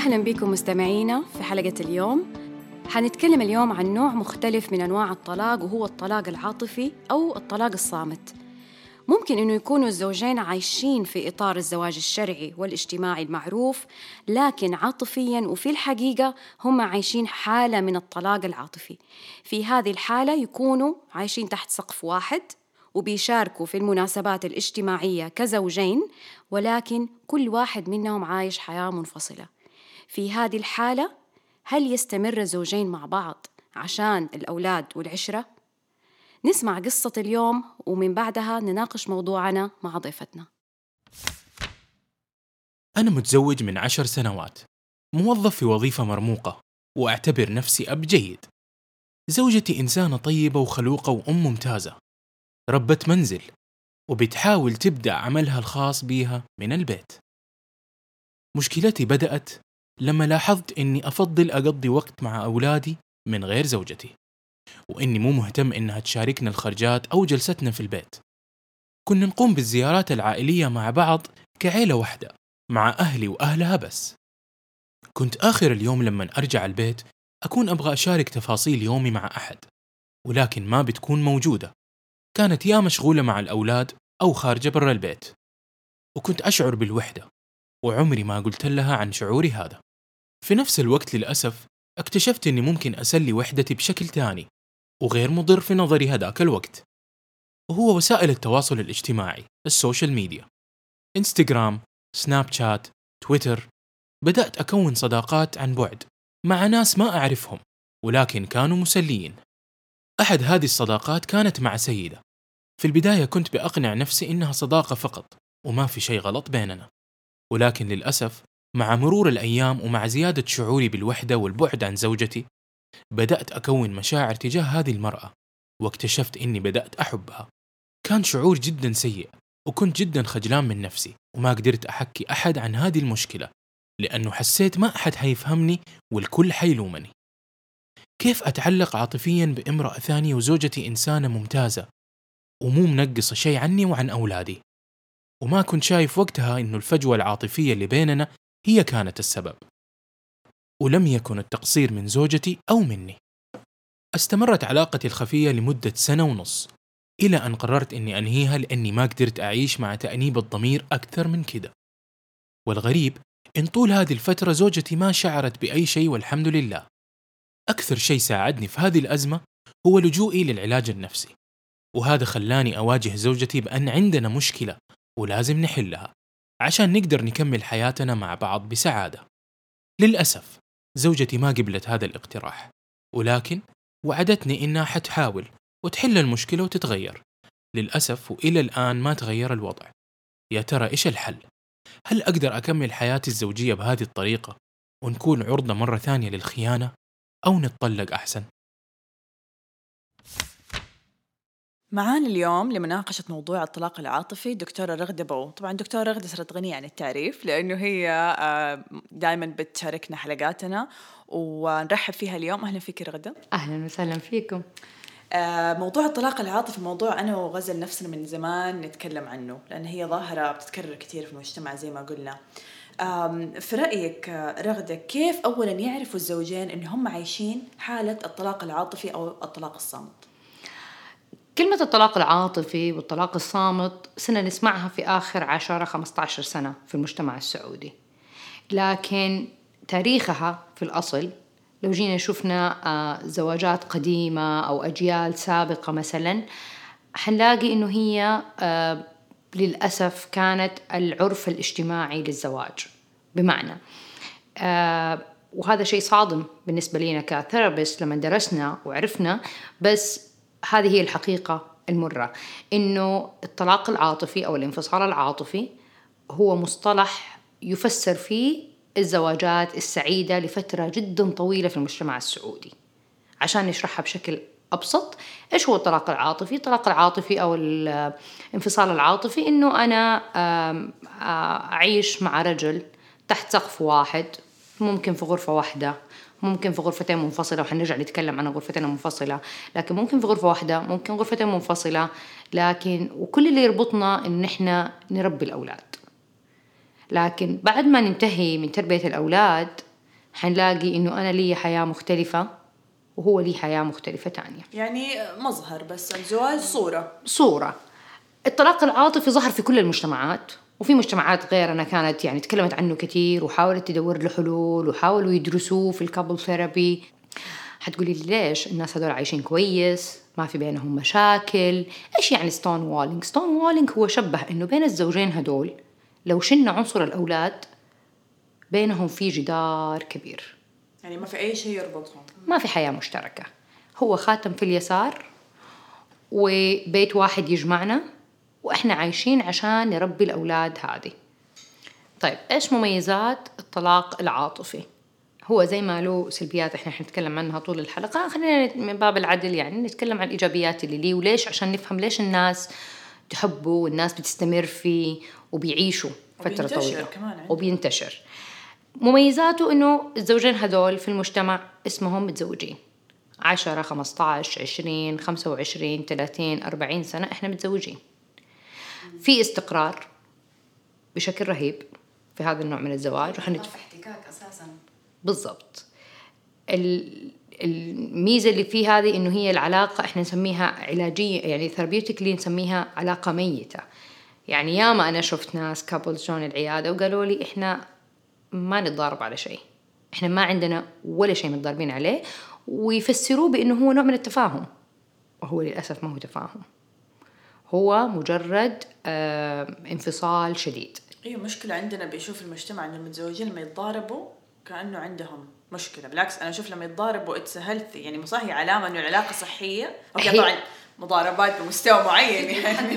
أهلا بكم مستمعينا في حلقة اليوم. حنتكلم اليوم عن نوع مختلف من أنواع الطلاق وهو الطلاق العاطفي أو الطلاق الصامت. ممكن أنه يكونوا الزوجين عايشين في إطار الزواج الشرعي والاجتماعي المعروف لكن عاطفيا وفي الحقيقة هم عايشين حالة من الطلاق العاطفي. في هذه الحالة يكونوا عايشين تحت سقف واحد وبيشاركوا في المناسبات الاجتماعية كزوجين ولكن كل واحد منهم عايش حياة منفصلة. في هذه الحالة هل يستمر الزوجين مع بعض عشان الأولاد والعشرة؟ نسمع قصة اليوم ومن بعدها نناقش موضوعنا مع ضيفتنا. أنا متزوج من عشر سنوات. موظف في وظيفة مرموقة وأعتبر نفسي أب جيد. زوجتي إنسانة طيبة وخلوقة وأم ممتازة. ربة منزل وبتحاول تبدأ عملها الخاص بيها من البيت. مشكلتي بدأت لما لاحظت إني أفضل أقضي وقت مع أولادي من غير زوجتي وإني مو مهتم إنها تشاركنا الخرجات أو جلستنا في البيت. كنا نقوم بالزيارات العائلية مع بعض كعيلة واحدة مع أهلي وأهلها بس. كنت آخر اليوم لما أرجع البيت أكون أبغى أشارك تفاصيل يومي مع أحد ولكن ما بتكون موجودة. كانت يا مشغولة مع الأولاد أو خارجة برا البيت. وكنت أشعر بالوحدة. وعمري ما قلت لها عن شعوري هذا. في نفس الوقت للأسف اكتشفت أني ممكن أسلي وحدتي بشكل تاني وغير مضر في نظري هذاك الوقت. وهو وسائل التواصل الاجتماعي ال social media Instagram Snapchat Twitter بدأت أكون صداقات عن بعد مع ناس ما أعرفهم ولكن كانوا مسليين. أحد هذه الصداقات كانت مع سيدة. في البداية كنت بأقنع نفسي إنها صداقة فقط وما في شيء غلط بيننا. ولكن للأسف مع مرور الأيام ومع زيادة شعوري بالوحدة والبعد عن زوجتي بدأت أكون مشاعر تجاه هذه المرأة واكتشفت إني بدأت أحبها. كان شعور جدا سيء وكنت جدا خجلان من نفسي وما قدرت أحكي أحد عن هذه المشكلة لأنه حسيت ما أحد حيفهمني والكل حيلومني. كيف أتعلق عاطفيا بامرأة ثانية وزوجتي إنسانة ممتازة ومو منقصة شيء عني وعن أولادي؟ وما كنت شايف وقتها إنه الفجوة العاطفية اللي بيننا هي كانت السبب. ولم يكن التقصير من زوجتي أو مني. استمرت علاقتي الخفية لمدة سنة ونص إلى أن قررت أني أنهيها لأني ما قدرت أعيش مع تأنيب الضمير أكثر من كده. والغريب إن طول هذه الفترة زوجتي ما شعرت بأي شيء والحمد لله. أكثر شيء ساعدني في هذه الأزمة هو لجوئي للعلاج النفسي. وهذا خلاني أواجه زوجتي بأن عندنا مشكلة ولازم نحلها عشان نقدر نكمل حياتنا مع بعض بسعادة للأسف زوجتي ما قبلت هذا الاقتراح ولكن وعدتني إنها حتحاول وتحل المشكلة وتتغير للأسف وإلى الآن ما تغير الوضع يا ترى إيش الحل؟ هل أقدر أكمل حياتي الزوجية بهذه الطريقة ونكون عرضة مرة ثانية للخيانة أو نتطلق أحسن؟ معانا اليوم لمناقشة موضوع الطلاق العاطفي دكتورة رغدة بو. طبعا دكتورة رغدة صارت غنية عن التعريف لأنه هي آه، دائما بتشاركنا حلقاتنا ونرحب فيها اليوم. أهلا فيك رغدة. أهلا وسهلا فيكم. آه، موضوع الطلاق العاطفي موضوع أنا وغزل نفسنا من زمان نتكلم عنه لأن هي ظاهرة بتتكرر كثير في المجتمع زي ما قلنا. في رأيك رغدة كيف أولا يعرفوا الزوجين أن هم عايشين حالة الطلاق العاطفي أو الطلاق الصامت كلمة الطلاق العاطفي والطلاق الصامت سنة نسمعها في آخر عشرة خمسة عشر سنة في المجتمع السعودي. لكن تاريخها في الأصل لو جينا شفنا آه، زواجات قديمة أو أجيال سابقة مثلا حنلاقي إنه هي آه، للأسف كانت العرف الاجتماعي للزواج. بمعنى آه، وهذا شيء صادم بالنسبة لنا كثيرابيست لما درسنا وعرفنا بس هذه هي الحقيقة المرة. إنه الطلاق العاطفي أو الانفصال العاطفي هو مصطلح يفسر فيه الزواجات السعيدة لفترة جدا طويلة في المجتمع السعودي. عشان نشرحها بشكل أبسط إيش هو الطلاق العاطفي؟ الطلاق العاطفي أو الانفصال العاطفي إنه أنا أعيش مع رجل تحت سقف واحد ممكن في غرفة واحدة. ممكن في غرفتين منفصلة وحنرجع نتكلم عن غرفتين منفصلة. لكن ممكن في غرفة واحدة ممكن غرفتين منفصلة. لكن وكل اللي يربطنا إن إحنا نربي الأولاد. لكن بعد ما ننتهي من تربية الأولاد حنلاقي إنه أنا لي حياة مختلفة وهو لي حياة مختلفة تانية. يعني مظهر بس الزواج صورة. صورة. الطلاق العاطفي ظهر في كل المجتمعات. وفي مجتمعات غيرنا كانت يعني تكلمت عنه كثير وحاولت تدور له حلول وحاولوا يدرسوه في ال couple therapy حتقولي لي ليش الناس هذول عايشين كويس؟ ما في بينهم مشاكل. إيش يعني stonewalling stonewalling هو شبه إنه بين الزوجين هدول لو شلنا عنصر الأولاد بينهم في جدار كبير. يعني ما في أي شيء يربطهم. ما في حياة مشتركة. هو خاتم في اليسار وبيت واحد يجمعنا. وإحنا عايشين عشان نربي الأولاد هذه. طيب إيش مميزات الطلاق العاطفي؟ هو زي ما له سلبيات إحنا حنتكلم عنها طول الحلقة. خلينا من باب العدل يعني نتكلم عن الإيجابيات اللي ليه وليش عشان نفهم ليش الناس تحبه والناس بتستمر فيه وبيعيشوا فترة وبينتشر طويلة كمان. وبينتشر. مميزاته إنه الزوجين هذول في المجتمع اسمهم متزوجين. عشرة خمسة عشر عشرين خمسة وعشرين ثلاثين أربعين سنة إحنا متزوجين. في استقرار بشكل رهيب في هذا النوع من الزواج. وحنت... احتكاك أساسا. بالضبط. ال- الميزة اللي في هذه إنه هي العلاقة إحنا نسميها علاجية يعني therapeutically نسميها علاقة ميتة. يعني ياما أنا شفت ناس couples جون العيادة وقالوا لي إحنا ما نتضارب على شيء. إحنا ما عندنا ولا شيء متضاربين عليه ويفسروه بإنه هو نوع من التفاهم. وهو للأسف ما هو تفاهم. هو مجرد آه انفصال شديد. أيوه مشكلة عندنا بيشوف المجتمع انه المتزوجين لما يتضاربوا كأنه عندهم مشكلة. بالعكس أنا أشوف لما يتضاربوا it's healthy يعني صح هي علامة إنه العلاقة صحية. okay هي- طبعا مضاربات بمستوى معين يعني.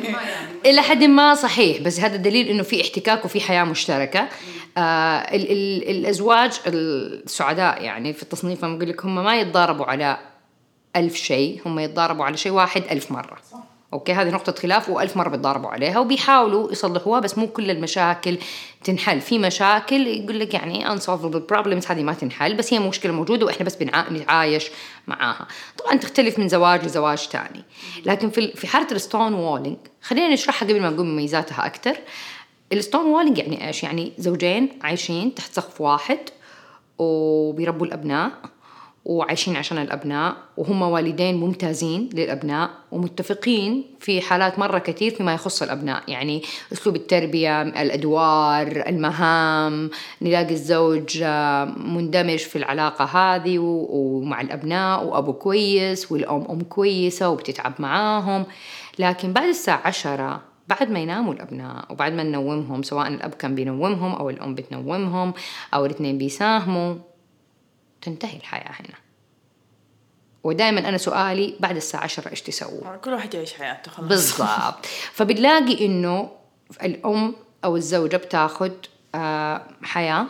إلى حد ما صحيح بس هذا دليل إنه في احتكاك وفي حياة مشتركة. آه ال ال الأزواج السعداء يعني في التصنيف لما أقول لك هم ما يتضاربوا على ألف شيء هم يتضاربوا على شيء واحد ألف مرة. okay؟ هذه نقطة خلاف وألف مرة بيتضاربوا عليها وبيحاولوا يصلحوها بس مو كل المشاكل تنحل. في مشاكل يقول لك يعني unsolvable problems هذه ما تنحل بس هي مشكلة موجودة وإحنا بس بنتعايش معاها. طبعا تختلف من زواج لزواج تاني. لكن في في حالة ال stonewalling خلينا نشرحها قبل ما نقول مميزاتها أكثر ال stonewalling يعني إيش؟ يعني زوجين عايشين تحت سقف واحد وبيربوا الأبناء. وعايشين عشان الأبناء وهم والدين ممتازين للأبناء ومتفقين في حالات مرة كثير فيما يخص الأبناء. يعني أسلوب التربية الأدوار المهام نلاقي الزوج آه، مندمج في العلاقة هذه ومع الأبناء وأبو كويس والأم أم كويسة وبتتعب معاهم. لكن بعد الساعة عشرة بعد ما يناموا الأبناء وبعد ما ننومهم سواء الأب كان بينومهم أو الأم بتنومهم أو الاثنين بيساهموا تنتهي الحياة هنا. ودائما أنا سؤالي بعد الساعة عشرة إيش تسووا كل واحد يعيش حياته خلاص. بالضبط. فبنلاقي إنه الأم أو الزوجة بتاخد آه، حياة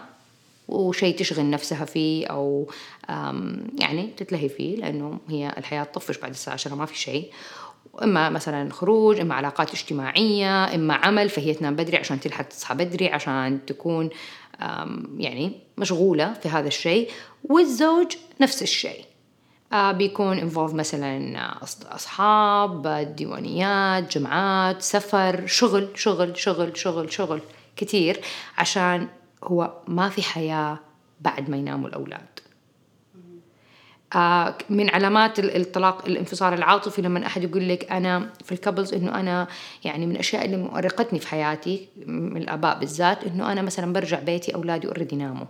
وشيء تشغل نفسها فيه أو آم، يعني تتلهي فيه لأنه هي الحياة تطفش بعد الساعة عشرة ما في شيء إما مثلا خروج إما علاقات اجتماعية إما عمل فهي تنام بدري عشان تلحق تصحى بدري عشان تكون يعني مشغولة في هذا الشيء والزوج نفس الشيء. آه بيكون involved مثلا آه، أص- أصحاب آه، ديوانيات جمعات سفر شغل شغل شغل شغل شغل كتير عشان هو ما في حياة بعد ما يناموا الأولاد. آه، من علامات ال- الطلاق الانفصال العاطفي لما أحد يقول لك أنا في ال couples إنه أنا يعني من الأشياء اللي مؤرقتني في حياتي من الآباء بالذات إنه أنا مثلا برجع بيتي أولادي already ناموا.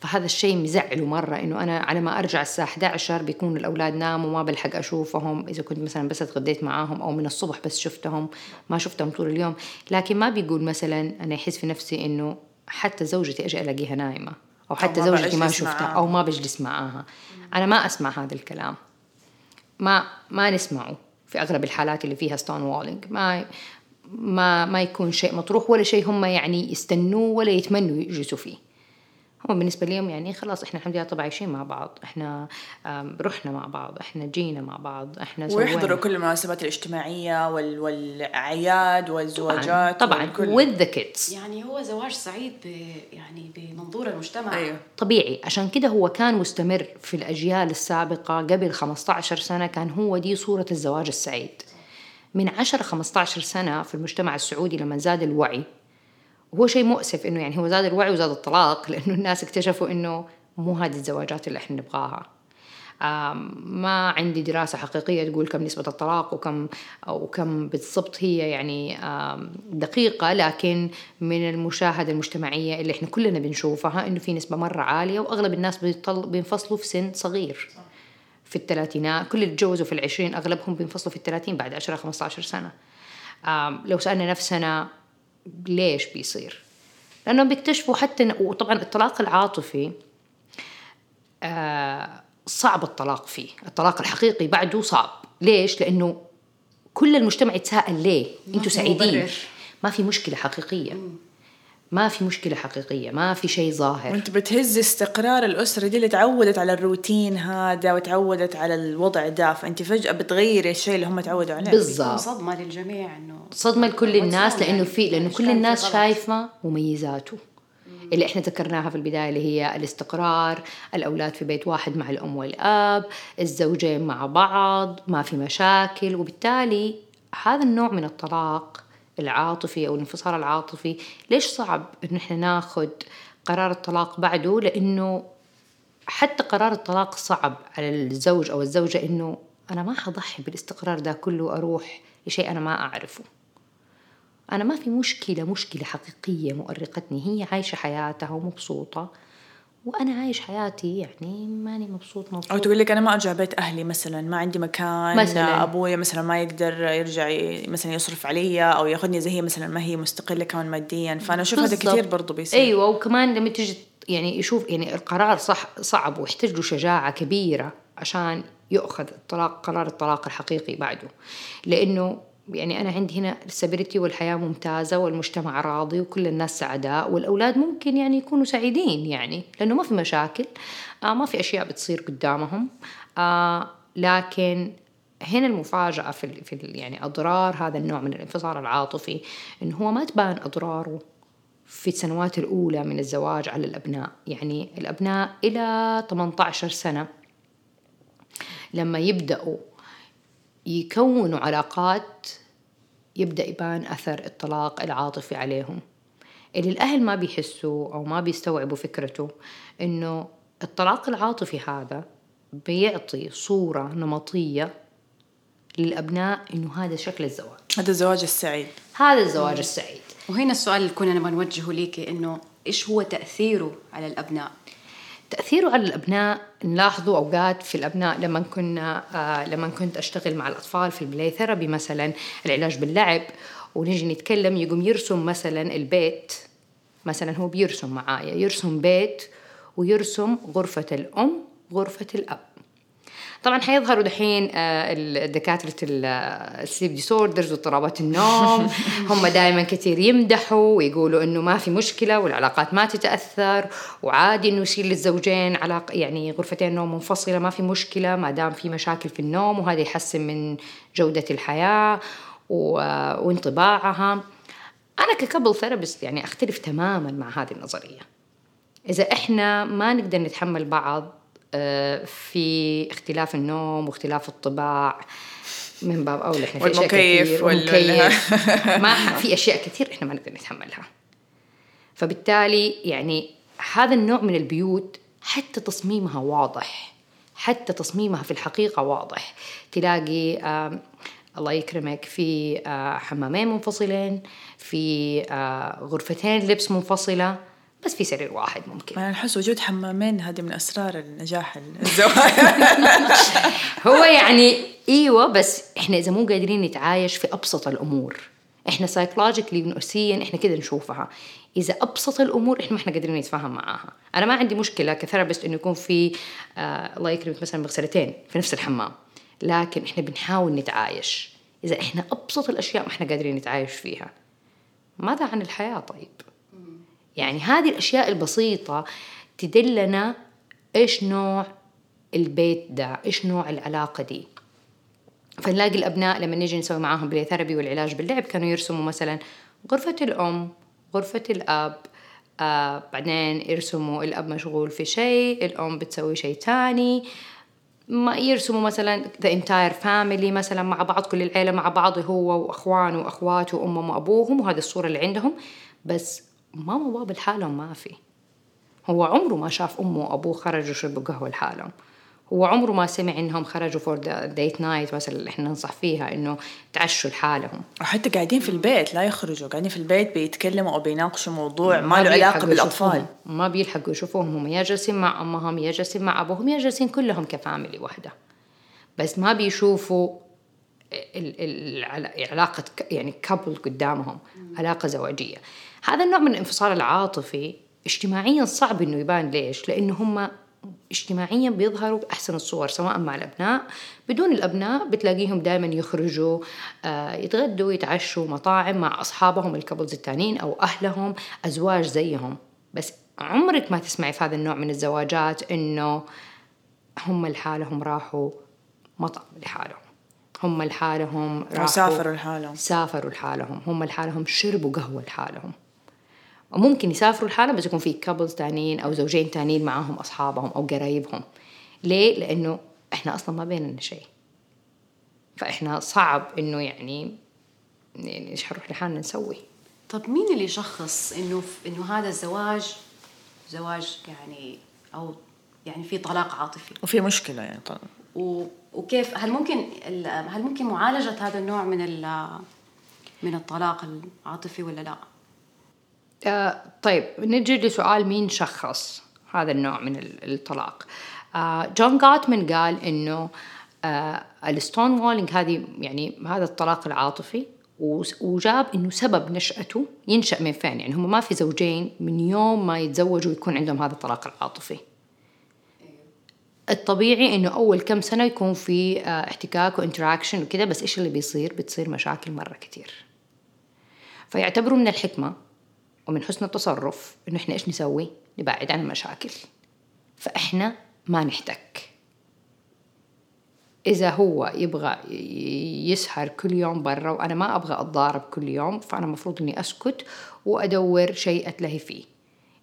فهذا الشيء مزعله مرة إنه أنا على ما أرجع الساعة 11 بيكون الأولاد ناموا ما بلحق أشوفهم إذا كنت مثلا بس اتغديت معاهم أو من الصبح بس شفتهم ما شفتهم طول اليوم. لكن ما بيقول مثلا أنا يحس في نفسي إنه حتى زوجتي أجي ألاقيها نايمة. أو حتى ما زوجتي ما شفتها. أو ما بجلس معاها. أنا ما أسمع هذا الكلام. ما ما نسمعه في أغلب الحالات اللي فيها stonewalling ما ما ما يكون شيء مطروح ولا شيء هم يعني يستنوه ولا يتمنوا يجلسوا فيه. هم بالنسبة لهم يعني خلاص إحنا الحمد لله طبعا عايشين مع بعض إحنا رحنا مع بعض إحنا جينا مع بعض إحنا ويحضروا. كل المناسبات الاجتماعية وال... والأعياد والزواجات طبعا with the kids. يعني هو زواج سعيد ب يعني بمنظور المجتمع. أيوه. طبيعي. عشان كده هو كان مستمر في الأجيال السابقة قبل 15 سنة كان هو دي صورة الزواج السعيد. من 10 15 سنة في المجتمع السعودي لما زاد الوعي وهو شيء مؤسف إنه يعني هو زاد الوعي وزاد الطلاق لأنه الناس اكتشفوا إنه مو هذه الزواجات اللي إحنا نبغاها. ما عندي دراسة حقيقية تقول كم نسبة الطلاق وكم أو كم بالضبط هي يعني دقيقة لكن من المشاهدة المجتمعية اللي إحنا كلنا بنشوفها إنه في نسبة مرة عالية وأغلب الناس بينفصلوا في سن صغير. في الثلاثينات كل اللي تجوزوا في العشرين أغلبهم بينفصلوا في الثلاثين بعد عشرة خمسة عشر سنة. لو سألنا نفسنا ليش بيصير؟ لأنهم بيكتشفوا حتى وطبعا الطلاق العاطفي آه صعب الطلاق فيه. الطلاق الحقيقي بعده صعب. ليش؟ لأنه كل المجتمع يتساءل ليه؟ أنتوا سعيدين. ما في مشكلة حقيقية. ما في مشكلة حقيقية ما في شيء ظاهر. وانت بتهز استقرار الأسرة دي اللي تعودت على الروتين هذا وتعودت على الوضع ده فأنت فجأة بتغيري الشيء اللي هم تعودوا عليه. بالضبط. صدمة للجميع إنه صدمة لكل الناس لأنه في لأنه كل الناس شايفة مميزاته. اللي إحنا ذكرناها في البداية اللي هي الاستقرار الأولاد في بيت واحد مع الأم والأب الزوجين مع بعض ما في مشاكل وبالتالي هذا النوع من الطلاق العاطفي أو الانفصال العاطفي ليش صعب إن إحنا ناخد قرار الطلاق بعده؟ لأنه حتى قرار الطلاق صعب على الزوج أو الزوجة إنه أنا ما حضحي بالاستقرار ده كله أروح لشيء أنا ما أعرفه. أنا ما في مشكلة مشكلة حقيقية مؤرقتني هي عايشة حياتها ومبسوطة. وأنا عايش حياتي يعني ماني مبسوط مبسوط. أو تقول لك أنا ما أرجع بيت أهلي مثلا ما عندي مكان مثلا. أبويا مثلا ما يقدر يرجع مثلا يصرف علي أو يأخذني زي هي مثلا ما هي مستقلة كمان ماديا. فأنا أشوف هذا كثير برضو بيصير. أيوة وكمان لما تيجي يعني يشوف يعني القرار صح صعب ويحتاج له شجاعة كبيرة عشان يؤخذ الطلاق قرار الطلاق الحقيقي بعده. لأنه يعني أنا عندي هنا السبيريتي والحياة ممتازة والمجتمع راضي وكل الناس سعداء والأولاد ممكن يعني يكونوا سعيدين يعني لأنه ما في مشاكل آه ما في أشياء بتصير قدامهم آه لكن هنا المفاجأة في, في يعني أضرار هذا النوع من الانفصال العاطفي إنه هو ما تبان أضراره في السنوات الأولى من الزواج على الأبناء. يعني الأبناء إلى 18 سنة لما يبدأوا يكونوا علاقات يبدأ يبان أثر الطلاق العاطفي عليهم. اللي الأهل ما بيحسوا أو ما بيستوعبوا فكرته إنه الطلاق العاطفي هذا بيعطي صورة نمطية للأبناء إنه هذا شكل الزواج. هذا الزواج السعيد. هذا الزواج السعيد. وهنا السؤال اللي كنا نبغى نوجهه ليكي إنه إيش هو تأثيره على الأبناء؟ تأثيره على الأبناء نلاحظه أوقات في الأبناء لما كنا آه لما كنت أشتغل مع الأطفال في ال play therapy مثلا العلاج باللعب ونجي نتكلم يقوم يرسم مثلا البيت مثلا هو بيرسم معايا يرسم بيت ويرسم غرفة الأم غرفة الأب. طبعا حيظهروا دحين آه، دكاترة ال sleep disorders واضطرابات النوم. هم دائما كثير يمدحوا ويقولوا إنه ما في مشكلة والعلاقات ما تتأثر وعادي إنه يصير للزوجين علاقة يعني غرفتين نوم منفصلة ما في مشكلة ما دام في مشاكل في النوم وهذا يحسن من جودة الحياة وانطباعها. أنا ككبل ثيرابيست يعني أختلف تماما مع هذه النظرية. إذا إحنا ما نقدر نتحمل بعض آه، في اختلاف النوم واختلاف الطباع من باب أولى. إحنا في أشياء كثير والمكيف. ما في أشياء كثير إحنا ما نقدر نتحملها. فبالتالي يعني هذا النوع من البيوت حتى تصميمها واضح حتى تصميمها في الحقيقة واضح. تلاقي الله يكرمك في آه حمامين منفصلين في آه غرفتين لبس منفصلة. بس في سرير واحد ممكن. أنا أحس وجود حمامين هذه من أسرار النجاح الزواج. هو يعني إيوه بس إحنا إذا مو قادرين نتعايش في أبسط الأمور. إحنا psychologically نفسيا إحنا كذا نشوفها. إذا أبسط الأمور إحنا ما إحنا قادرين نتفاهم معاها. أنا ما عندي مشكلة ك therapist إنه يكون في آه الله يكرمك مثلا مغسلتين في نفس الحمام. لكن إحنا بنحاول نتعايش. إذا إحنا أبسط الأشياء ما إحنا قادرين نتعايش فيها. ماذا عن الحياة طيب؟ يعني هذه الأشياء البسيطة تدلنا إيش نوع البيت ده إيش نوع العلاقة دي. فنلاقي الأبناء لما نيجي نسوي معاهم play والعلاج باللعب كانوا يرسموا مثلا غرفة الأم غرفة الأب آه بعدين يرسموا الأب مشغول في شيء الأم بتسوي شيء تاني. ما يرسموا مثلا the entire family مثلا مع بعض كل العيلة مع بعض هو وأخوانه وأخواته وأمهم وأبوهم وهذه الصورة اللي عندهم. بس ماما وبابا لحالهم ما في. هو عمره ما شاف أمه وأبوه خرجوا شربوا قهوة لحالهم. هو عمره ما سمع إنهم خرجوا for date night مثلا اللي إحنا ننصح فيها إنه تعشوا لحالهم. وحتى قاعدين في البيت لا يخرجوا قاعدين في البيت بيتكلموا أو بيناقشوا موضوع ما له علاقة بالأطفال. ما بيلحقوا يشوفوهم. هم يا جالسين مع أمهم يا جالسين مع أبوهم يا جالسين كلهم ك family واحدة بس ما بيشوفوا العلاقة يعني couple قدامهم علاقة زواجية هذا النوع من الانفصال العاطفي اجتماعيا صعب إنه يبان ليش؟ لأنه هم اجتماعيا بيظهروا بأحسن الصور سواء مع الأبناء. بدون الأبناء بتلاقيهم دائما يخرجوا آه، يتغدوا يتعشوا مطاعم مع أصحابهم الكابلز التانيين أو أهلهم أزواج زيهم. بس عمرك ما تسمعي في هذا النوع من الزواجات إنه هم لحالهم راحوا مطعم لحالهم. هم لحالهم راحوا سافروا لحالهم. سافروا لحالهم. هم لحالهم شربوا قهوة لحالهم. وممكن يسافروا لحالهم بس يكون في كابلز تانيين أو زوجين تانيين معاهم أصحابهم أو قرايبهم. ليه؟ لأنه إحنا أصلا ما بيننا شيء. فإحنا صعب إنه يعني يعني إيش حنروح لحالنا نسوي؟ طب مين اللي يشخص إنه إنه هذا الزواج زواج يعني أو يعني في طلاق عاطفي؟ وفي مشكلة يعني طبعا. و... وكيف؟ هل ممكن هل ممكن معالجة هذا النوع من من الطلاق العاطفي ولا لا؟ آه طيب نجي لسؤال مين شخص؟ هذا النوع من الطلاق. آه جون جاتمان قال إنه آه ال stonewalling هذه يعني هذا الطلاق العاطفي وجاب إنه سبب نشأته ينشأ من فين؟ يعني هم ما في زوجين من يوم ما يتزوجوا يكون عندهم هذا الطلاق العاطفي. الطبيعي إنه أول كم سنة يكون في آه، احتكاك و interaction وكذا بس إيش اللي بيصير؟ بتصير مشاكل مرة كثير فيعتبروا من الحكمة ومن حسن التصرف إنه إحنا إيش نسوي؟ نبعد عن المشاكل. فإحنا ما نحتك. إذا هو يبغى يسهر كل يوم برا وأنا ما أبغى أتضارب كل يوم فأنا المفروض إني أسكت وأدور شيء أتلهي فيه.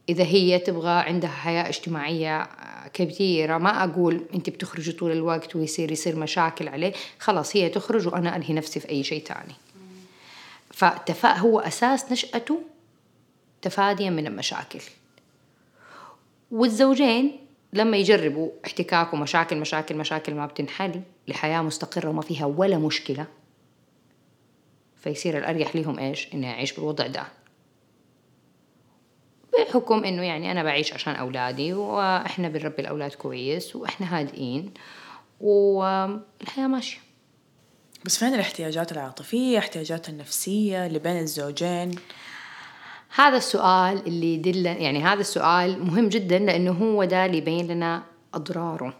إذا هي تبغى عندها حياة اجتماعية كثيرة ما أقول أنت بتخرجي طول الوقت ويصير يصير مشاكل عليه. خلاص هي تخرج وأنا أنهي نفسي في أي شيء تاني. فالتفاء هو أساس نشأته تفاديا من المشاكل. والزوجين لما يجربوا احتكاك ومشاكل مشاكل مشاكل ما بتنحل لحياة مستقرة وما فيها ولا مشكلة فيصير الأريح لهم إيش؟ إني أعيش بالوضع ده. بحكم إنه يعني أنا بعيش عشان أولادي وإحنا بنربي الأولاد كويس وإحنا هادئين والحياة ماشية. بس فين الاحتياجات العاطفية احتياجات النفسية اللي بين الزوجين؟ هذا السؤال اللي يدل يعني هذا السؤال مهم جدا لأنه هو ده اللي يبين لنا أضراره.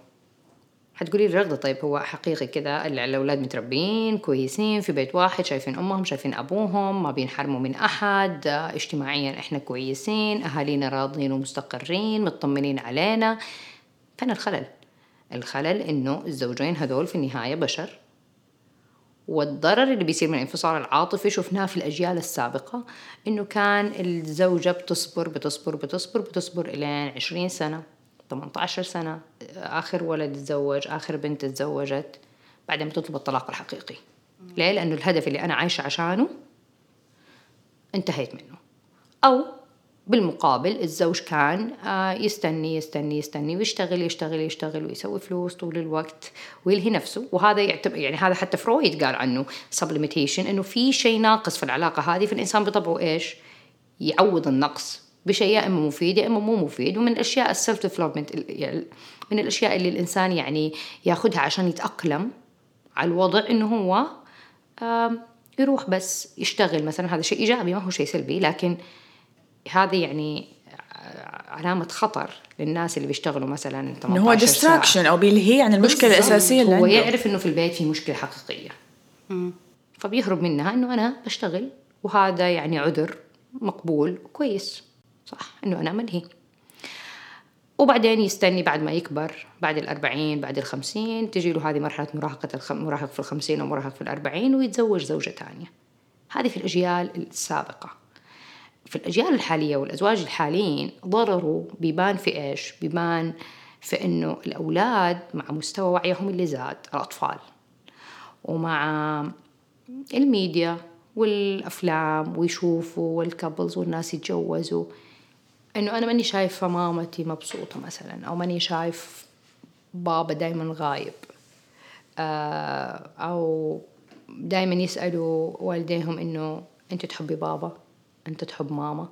حتقولي لي رغدة طيب هو حقيقي كذا الأولاد متربيين كويسين في بيت واحد شايفين أمهم شايفين أبوهم ما بينحرموا من أحد اجتماعيا إحنا كويسين أهالينا راضين ومستقرين مطمنين علينا. فين الخلل؟ الخلل إنه الزوجين هذول في النهاية بشر. والضرر اللي بيصير من الانفصال العاطفي شفناه في الأجيال السابقة إنه كان الزوجة بتصبر بتصبر بتصبر بتصبر إلين عشرين سنة 18 سنة آخر ولد تزوج آخر بنت تزوجت بعدين بتطلب الطلاق الحقيقي ليه؟ لأنه الهدف اللي أنا عايشة عشانه انتهيت منه أو بالمقابل الزوج كان آه، يستني يستني يستني ويشتغل يشتغل يشتغل ويسوي فلوس طول الوقت ويلهي نفسه. وهذا يعتبر يعني هذا حتى فرويد قال عنه sublimation إنه في شيء ناقص في العلاقة هذه فالإنسان بطبعه إيش؟ يعوض النقص. بشيء يا إما مفيد يا إما مو مفيد. ومن الأشياء ال self development يعني من الأشياء اللي الإنسان يعني يأخذها عشان يتأقلم على الوضع إنه هو يروح بس يشتغل. مثلا هذا شيء إيجابي ما هو شيء سلبي لكن هذه يعني علامة خطر للناس اللي بيشتغلوا مثلا إنه هو ديستراكشن أو بيلهي عن المشكلة الأساسية اللي هو عنده. يعرف إنه في البيت في مشكلة حقيقية. مم. فبيهرب منها إنه أنا بشتغل وهذا يعني عذر مقبول. وكويس صح. إنه أنا ملهي. وبعدين يستني بعد ما يكبر بعد الأربعين بعد الخمسين تجي له هذه مرحلة مراهقة الخم... مراهق في الخمسين أو مراهق في الأربعين ويتزوج زوجة تانية هذه في الأجيال السابقة. في الأجيال الحالية والأزواج الحاليين ضرره بيبان في إيش؟ بيبان في إنه الأولاد مع مستوى وعيهم اللي زاد الأطفال. ومع الميديا والأفلام ويشوفوا وال couples والناس يتجوزوا إنه أنا ماني شايفة مامتي مبسوطة مثلا أو ماني شايف بابا دايما غايب. آه، أو دايما يسألوا والديهم إنه أنت تحبي بابا؟ أنت تحب ماما.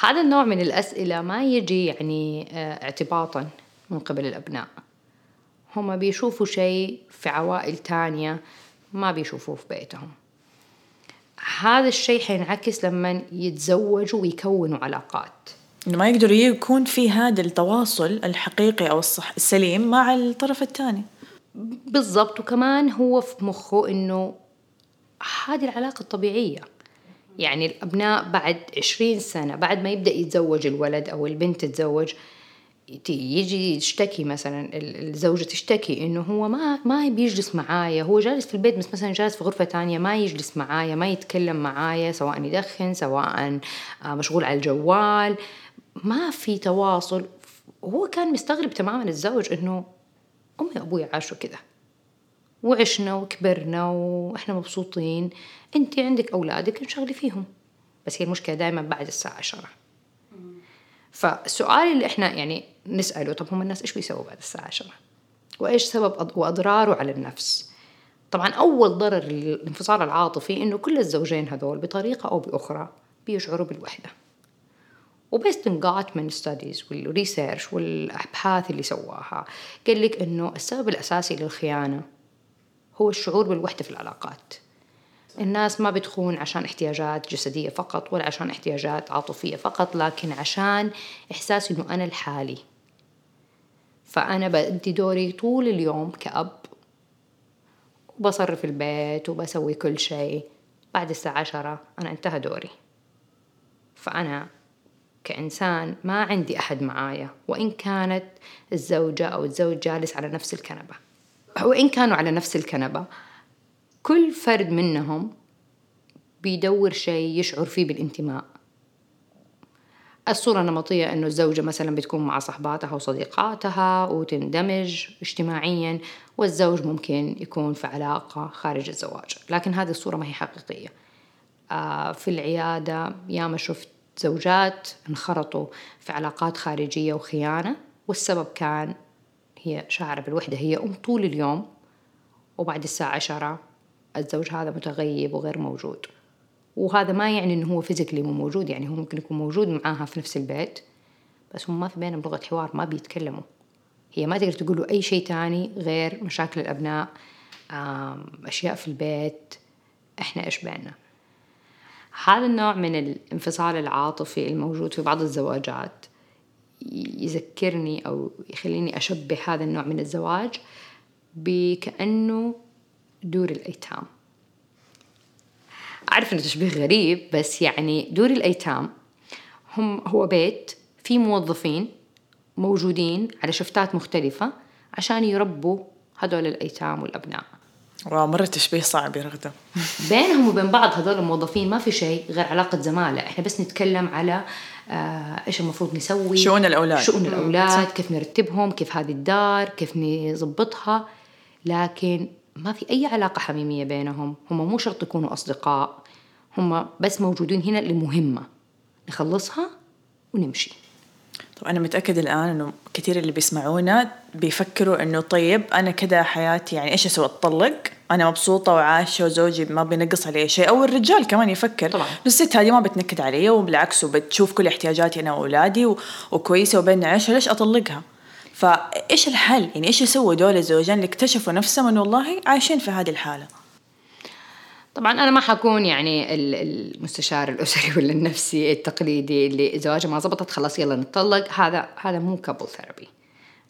هذا النوع من الأسئلة ما يجي يعني آه، اعتباطا من قبل الأبناء. هم بيشوفوا شيء في عوائل تانية ما بيشوفوه في بيتهم. هذا الشيء حينعكس لما يتزوجوا ويكونوا علاقات. إنه ما يقدروا يكون في هذا التواصل الحقيقي أو الصح السليم مع الطرف الثاني. بالضبط. وكمان هو في مخه إنه هذه العلاقة الطبيعية. يعني الأبناء بعد عشرين سنة بعد ما يبدأ يتزوج الولد أو البنت تتزوج يجي يشتكي مثلا الزوجة تشتكي إنه هو ما ما بيجلس معايا هو جالس في البيت بس مثلا جالس في غرفة تانية ما يجلس معايا ما يتكلم معايا سواء يدخن سواء آه، مشغول على الجوال. ما في تواصل. هو كان مستغرب تماما الزوج إنه أمي وأبوي عاشوا كذا وعشنا وكبرنا وإحنا مبسوطين. انت عندك أولادك انشغلي فيهم. بس هي المشكلة دائما بعد الساعة عشرة. فالسؤال اللي إحنا يعني نسأله طب هم الناس إيش بيسووا بعد الساعة عشرة؟ وإيش سبب وأضراره على النفس؟ طبعا أول ضرر الانفصال العاطفي إنه كل الزوجين هذول بطريقة أو بأخرى بيشعروا بالوحدة. و based on Gottman studies وال research والأبحاث اللي سواها قال لك إنه السبب الأساسي للخيانة هو الشعور بالوحدة في العلاقات. الناس ما بتخون عشان احتياجات جسدية فقط ولا عشان احتياجات عاطفية فقط لكن عشان إحساس إنه أنا لحالي. فأنا بدي دوري طول اليوم كأب وبصرف البيت وبسوي كل شيء. بعد الساعة عشرة أنا انتهى دوري. فأنا كإنسان ما عندي أحد معايا وإن كانت الزوجة أو الزوج جالس على نفس الكنبة. وإن كانوا على نفس الكنبة كل فرد منهم بيدور شيء يشعر فيه بالانتماء. الصورة النمطية إنه الزوجة مثلا بتكون مع صحباتها وصديقاتها وتندمج اجتماعيا والزوج ممكن يكون في علاقة خارج الزواج. لكن هذه الصورة ما هي حقيقية. آه، في العيادة ياما شفت زوجات انخرطوا في علاقات خارجية وخيانة والسبب كان هي شاعرة بالوحدة هي أم طول اليوم وبعد الساعة عشرة الزوج هذا متغيب وغير موجود. وهذا ما يعني إنه هو فيزيكلي مو موجود يعني هو ممكن يكون موجود معاها في نفس البيت بس هم ما في بينهم لغة حوار ما بيتكلموا. هي ما تقدر تقول له أي شيء تاني غير مشاكل الأبناء أشياء في البيت إحنا إيش بيننا؟ هذا النوع من الانفصال العاطفي الموجود في بعض الزواجات. يذكرني أو يخليني أشبه هذا النوع من الزواج بكأنه دور الأيتام. أعرف إنه تشبيه غريب بس يعني دور الأيتام هم هو بيت فيه موظفين موجودين على شفتات مختلفة عشان يربوا هدول الأيتام والأبناء. واو مرة تشبيه صعب يا رغدة. بينهم وبين بعض هذول الموظفين ما في شيء غير علاقة زمالة. إحنا بس نتكلم على آه إيش المفروض نسوي شؤون الأولاد. شؤون الأولاد كيف نرتبهم كيف هذه الدار كيف نظبطها. لكن ما في أي علاقة حميمية بينهم. هم مو شرط يكونوا أصدقاء. هم بس موجودين هنا لمهمة. نخلصها ونمشي. طب أنا متأكد الآن إنه كثير اللي بيسمعونا بيفكروا إنه طيب أنا كده حياتي يعني إيش أسوي؟ أتطلق؟ أنا مبسوطة وعايشة وزوجي ما بينقص علي شيء أو الرجال كمان يفكر. طبعا. الست هذه ما بتنكد علي وبالعكس وبتشوف كل احتياجاتي أنا وأولادي وكويسة وبيننا عيشة ليش أطلقها؟ فإيش الحل؟ يعني إيش يسووا دول الزوجين اللي اكتشفوا نفسهم إنه والله عايشين في هذه الحالة؟ طبعا أنا ما حكون يعني المستشار الأسري ولا النفسي التقليدي اللي زواجه ما زبطت خلاص يلا نتطلق. هذا هذا مو couple therapy.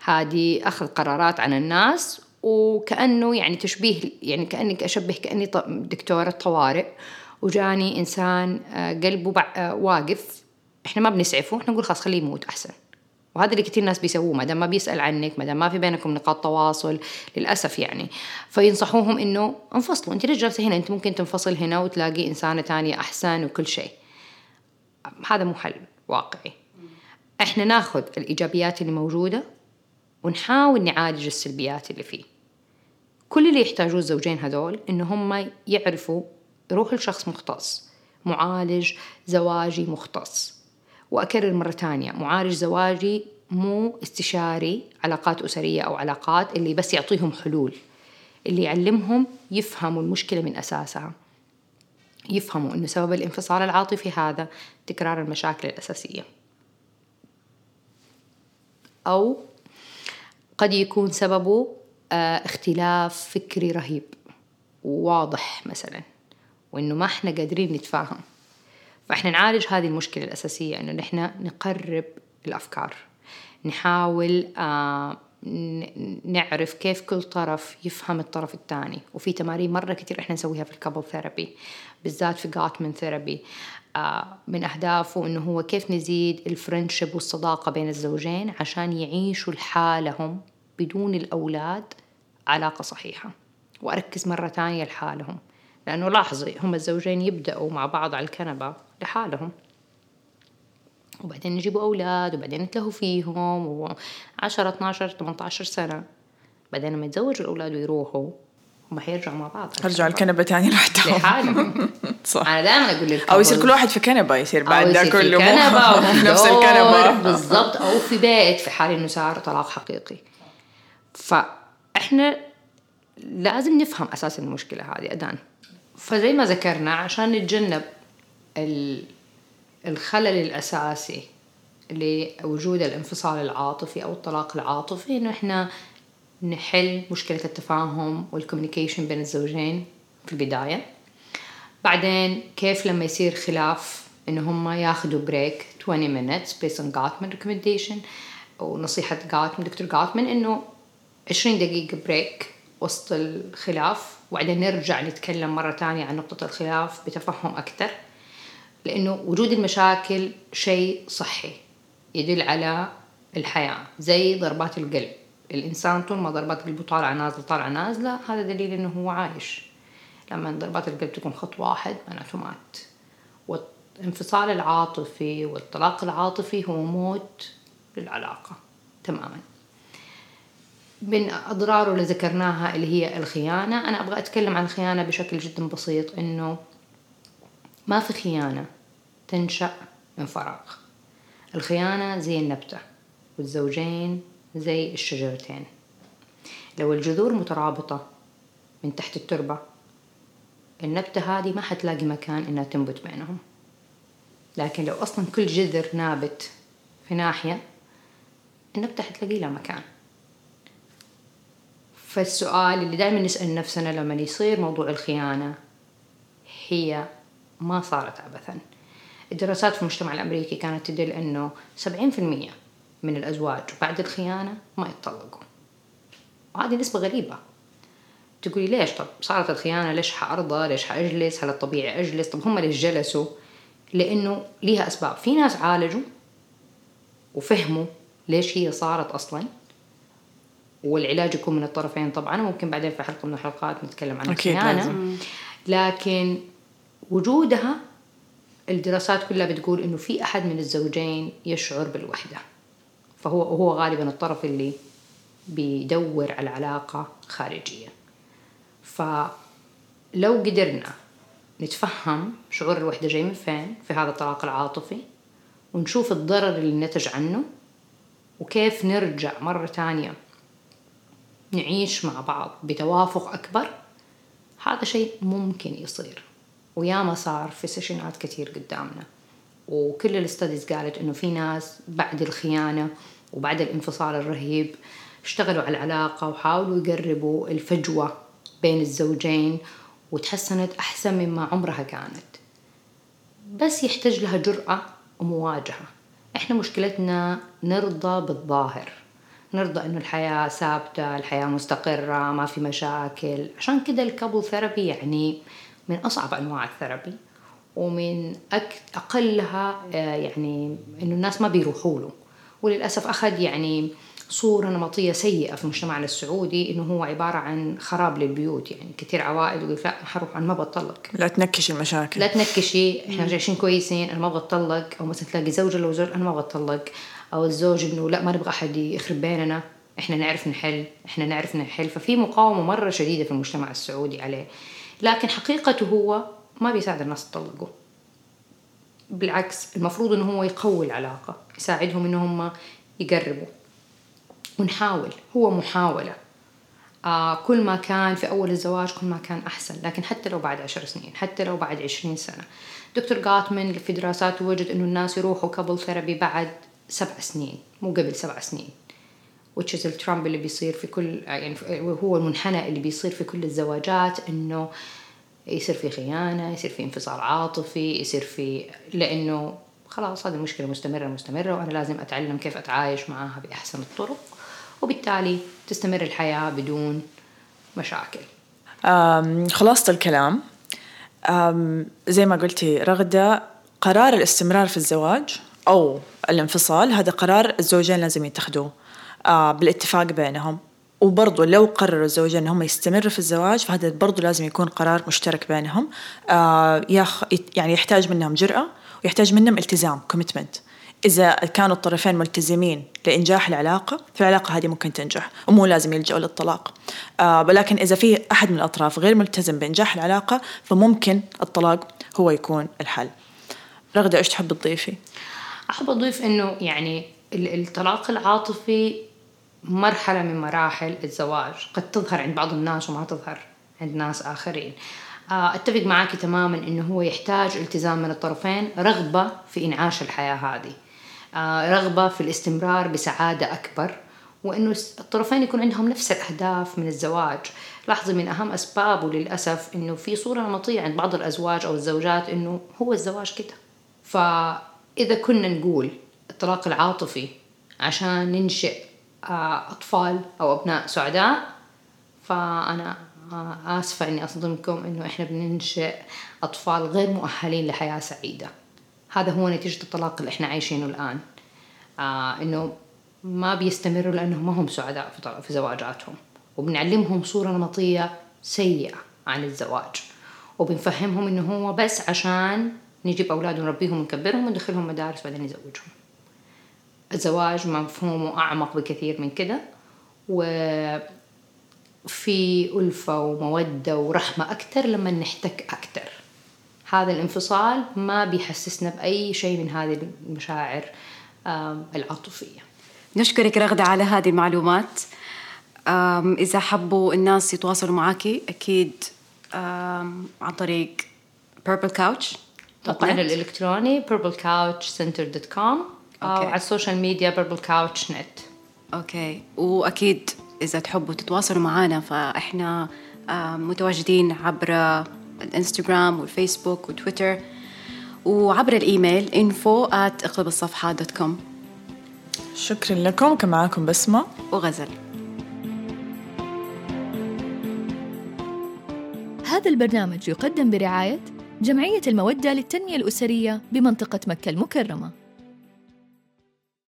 هذه أخذ قرارات عن الناس وكأنه يعني تشبيه يعني كانك أشبه كأني دكتورة طوارئ وجاني إنسان آه، قلبه آه، واقف. إحنا ما بنسعفه إحنا نقول خلاص خليه يموت أحسن. وهذا اللي كثير ناس بيسووه ما دام ما بيسأل عنك ما دام ما في بينكم نقاط تواصل للأسف يعني. فينصحوهم إنه انفصلوا. أنت ليش جالسة هنا؟ أنت ممكن تنفصل هنا وتلاقي إنسانة تانية أحسن وكل شيء. هذا مو حل واقعي. إحنا ناخذ الإيجابيات اللي موجودة ونحاول نعالج السلبيات اللي فيه. كل اللي يحتاجوه الزوجين هذول انه هم يعرفوا يروح لشخص مختص معالج زواجي مختص. وأكرر مرة تانية معالج زواجي مو استشاري علاقات أسرية أو علاقات اللي بس يعطيهم حلول. اللي يعلمهم يفهموا المشكلة من أساسها. يفهموا أنه سبب الانفصال العاطفي هذا تكرار المشاكل الأساسية. أو قد يكون سببه اختلاف فكري رهيب. وواضح مثلا وإنه ما إحنا قادرين نتفاهم فإحنا نعالج هذه المشكلة الأساسية إنه نحن نقرب الأفكار. نحاول آه نعرف كيف كل طرف يفهم الطرف الثاني. وفي تمارين مرة كتير إحنا نسويها في ال couple therapy بالذات في Gottman therapy آه من أهدافه إنه هو كيف نزيد ال friendship والصداقة بين الزوجين عشان يعيشوا لحالهم بدون الأولاد علاقة صحيحة. وأركز مرة تانية لحالهم. لأنه لاحظي هم الزوجين يبدأوا مع بعض على الكنبة لحالهم. وبعدين يجيبوا أولاد وبعدين يتلهوا فيهم وعشرة 12 18 سنة. بعدين لما يتزوجوا الأولاد ويروحوا هم حيرجعوا مع بعض رجعوا الكنبة. تاني لوحدهم. لحالهم. صح. أنا دائما أقول لك أو يصير كل واحد في كنبة يصير بعد ده كله في نفس دور الكنبة. بالضبط. أو في بيت في حال إنه صار طلاق حقيقي. فإحنا لازم نفهم أساس المشكلة هذه أدان فزي ما ذكرنا عشان نتجنب ال- الخلل الأساسي لوجود الانفصال العاطفي أو الطلاق العاطفي إنه إحنا نحل مشكلة التفاهم وال communication بين الزوجين في البداية. بعدين كيف لما يصير خلاف إنه هم ياخدوا break 20 minutes based on Gottman recommendation ونصيحة جاتمن دكتور جاتمن إنه 20 دقيقة بريك وسط الخلاف وبعدين نرجع نتكلم مرة تانية عن نقطة الخلاف بتفهم أكثر لأنه وجود المشاكل شيء صحي يدل على الحياة زي ضربات القلب. الإنسان طول ما ضربات قلبه طالعة نازلة طالعة نازلة هذا دليل إنه هو عايش. لما ضربات القلب تكون خط واحد معناته مات. والانفصال العاطفي والطلاق العاطفي هو موت للعلاقة تماما. من أضراره اللي ذكرناها اللي هي الخيانة. أنا أبغى أتكلم عن الخيانة بشكل جدا بسيط إنه ما في خيانة تنشأ من فراغ. الخيانة زي النبتة والزوجين زي الشجرتين. لو الجذور مترابطة من تحت التربة النبتة هذه ما حتلاقي مكان إنها تنبت بينهم. لكن لو أصلا كل جذر نابت في ناحية النبتة حتلاقي لها مكان. فالسؤال اللي دائما نسأل نفسنا لما يصير موضوع الخيانة هي ما صارت عبثا الدراسات في المجتمع الأمريكي كانت تدل أنه 70% من الأزواج بعد الخيانة ما يتطلقوا. وهذه نسبة غريبة. تقولي ليش؟ طب صارت الخيانة ليش حأرضى؟ ليش حأجلس؟ هل الطبيعي أجلس؟ طب هم ليش جلسوا؟ لأنه ليها أسباب. في ناس عالجوا وفهموا ليش هي صارت أصلا والعلاج يكون من الطرفين طبعا وممكن بعدين في حلقة من الحلقات نتكلم عن الخيانة. لكن وجودها الدراسات كلها بتقول إنه في أحد من الزوجين يشعر بالوحدة. فهو هو غالبا الطرف اللي بيدور على علاقة خارجية. فلو قدرنا نتفهم شعور الوحدة جاي من فين في هذا الطلاق العاطفي ونشوف الضرر اللي نتج عنه وكيف نرجع مرة تانية نعيش مع بعض بتوافق أكبر هذا شيء ممكن يصير. وياما صار في سيشنات كتير قدامنا. وكل الاستاديز قالت إنه في ناس بعد الخيانة وبعد الانفصال الرهيب اشتغلوا على العلاقة وحاولوا يقربوا الفجوة بين الزوجين وتحسنت أحسن مما عمرها كانت. بس يحتاج لها جرأة ومواجهة. إحنا مشكلتنا نرضى بالظاهر. نرضى إنه الحياة ثابتة الحياة مستقرة ما في مشاكل. عشان كده ال couple therapy يعني من أصعب أنواع ال therapy ومن أك... أقلها آه، يعني إنه الناس ما بيروحوا له. وللأسف أخذ يعني صورة نمطية سيئة في مجتمعنا السعودي إنه هو عبارة عن خراب للبيوت. يعني كثير عوائل يقول لا حروح أنا ما بطلق لا تنكش المشاكل. لا تنكشي إحنا عايشين كويسين أنا ما أبغى اتطلق أو مثلا تلاقي زوجة لو زوج أنا ما أبغى اتطلق أو الزوج إنه لا ما نبغى أحد يخرب بيننا إحنا نعرف نحل إحنا نعرف نحل. ففي مقاومة مرة شديدة في المجتمع السعودي عليه. لكن حقيقته هو ما بيساعد الناس يطلقوا بالعكس المفروض إنه هو يقوي العلاقة يساعدهم إنه هم يقربوا. ونحاول هو محاولة. آه كل ما كان في أول الزواج كل ما كان أحسن. لكن حتى لو بعد عشر سنين حتى لو بعد عشرين سنة. دكتور Gottman في دراساته وجد أنه الناس يروحوا couple therapy بعد سبع سنين مو قبل سبع سنين. Which is الترامب اللي بيصير في كل يعني هو المنحنى اللي بيصير في كل الزواجات إنه يصير في خيانة يصير في انفصال عاطفي يصير في لأنه خلاص هذه مشكلة مستمرة مستمرة وأنا لازم أتعلم كيف أتعايش معها بأحسن الطرق. وبالتالي تستمر الحياة بدون مشاكل. خلاصة الكلام. زي ما قلتي رغدة قرار الاستمرار في الزواج أو الانفصال هذا قرار الزوجين لازم يتخذوه آه، بالاتفاق بينهم. وبرضه لو قرروا الزوجين إنهم يستمروا في الزواج فهذا برضه لازم يكون قرار مشترك بينهم آه يخ يعني يحتاج منهم جرأة ويحتاج منهم التزام كوميتمنت إذا كانوا الطرفين ملتزمين لإنجاح العلاقة فالعلاقة هذه ممكن تنجح ومو لازم يلجأوا للطلاق. آه ولكن إذا في أحد من الأطراف غير ملتزم بإنجاح العلاقة فممكن الطلاق هو يكون الحل. رغدة إيش تحب تضيفي؟ أحب أضيف إنه يعني الطلاق العاطفي مرحلة من مراحل الزواج. قد تظهر عند بعض الناس وما تظهر عند ناس آخرين. آه، أتفق معك تماما إنه هو يحتاج التزام من الطرفين رغبة في إنعاش الحياة هذه. آه، رغبة في الاستمرار بسعادة أكبر وإنه الطرفين يكون عندهم نفس الأهداف من الزواج. لاحظي من أهم أسبابه للأسف إنه في صورة نمطية عند بعض الأزواج أو الزوجات إنه هو الزواج كده. فإذا كنا نقول الطلاق العاطفي عشان ننشئ آه، أطفال أو أبناء سعداء فأنا آه، آسفة إني أصدمكم إنه إحنا بننشئ أطفال غير مؤهلين لحياة سعيدة. هذا هو نتيجة الطلاق اللي إحنا عايشينه الآن. آه إنه ما بيستمروا لأنهم ما هم سعداء في, في زواجاتهم. وبنعلمهم صورة نمطية سيئة عن الزواج. وبنفهمهم إنه هو بس عشان نجيب أولاد ونربيهم ونكبرهم وندخلهم مدارس بعدين نزوجهم. الزواج مفهومه أعمق بكثير من كده. وفي ألفة ومودة ورحمة أكثر لما نحتك أكثر. هذا الانفصال ما بيحسسنا بأي شيء من هذه المشاعر العاطفية. نشكرك رغدة على هذه المعلومات. إذا حبوا الناس يتواصلوا معك أكيد عن طريق Purple Couch. موقعنا الإلكتروني purplecouchcenter.com أو على ال social media Purple Couch نت okay. وأكيد إذا تحبوا تتواصلوا معنا فإحنا متواجدين عبر الإنستغرام والفيسبوك وتويتر وعبر ال email info at اقلب الصفحة dot com شكرا لكم. كان معاكم بسمة وغزل. هذا البرنامج يقدم برعاية جمعية المودة للتنمية الأسرية بمنطقة مكة المكرمة.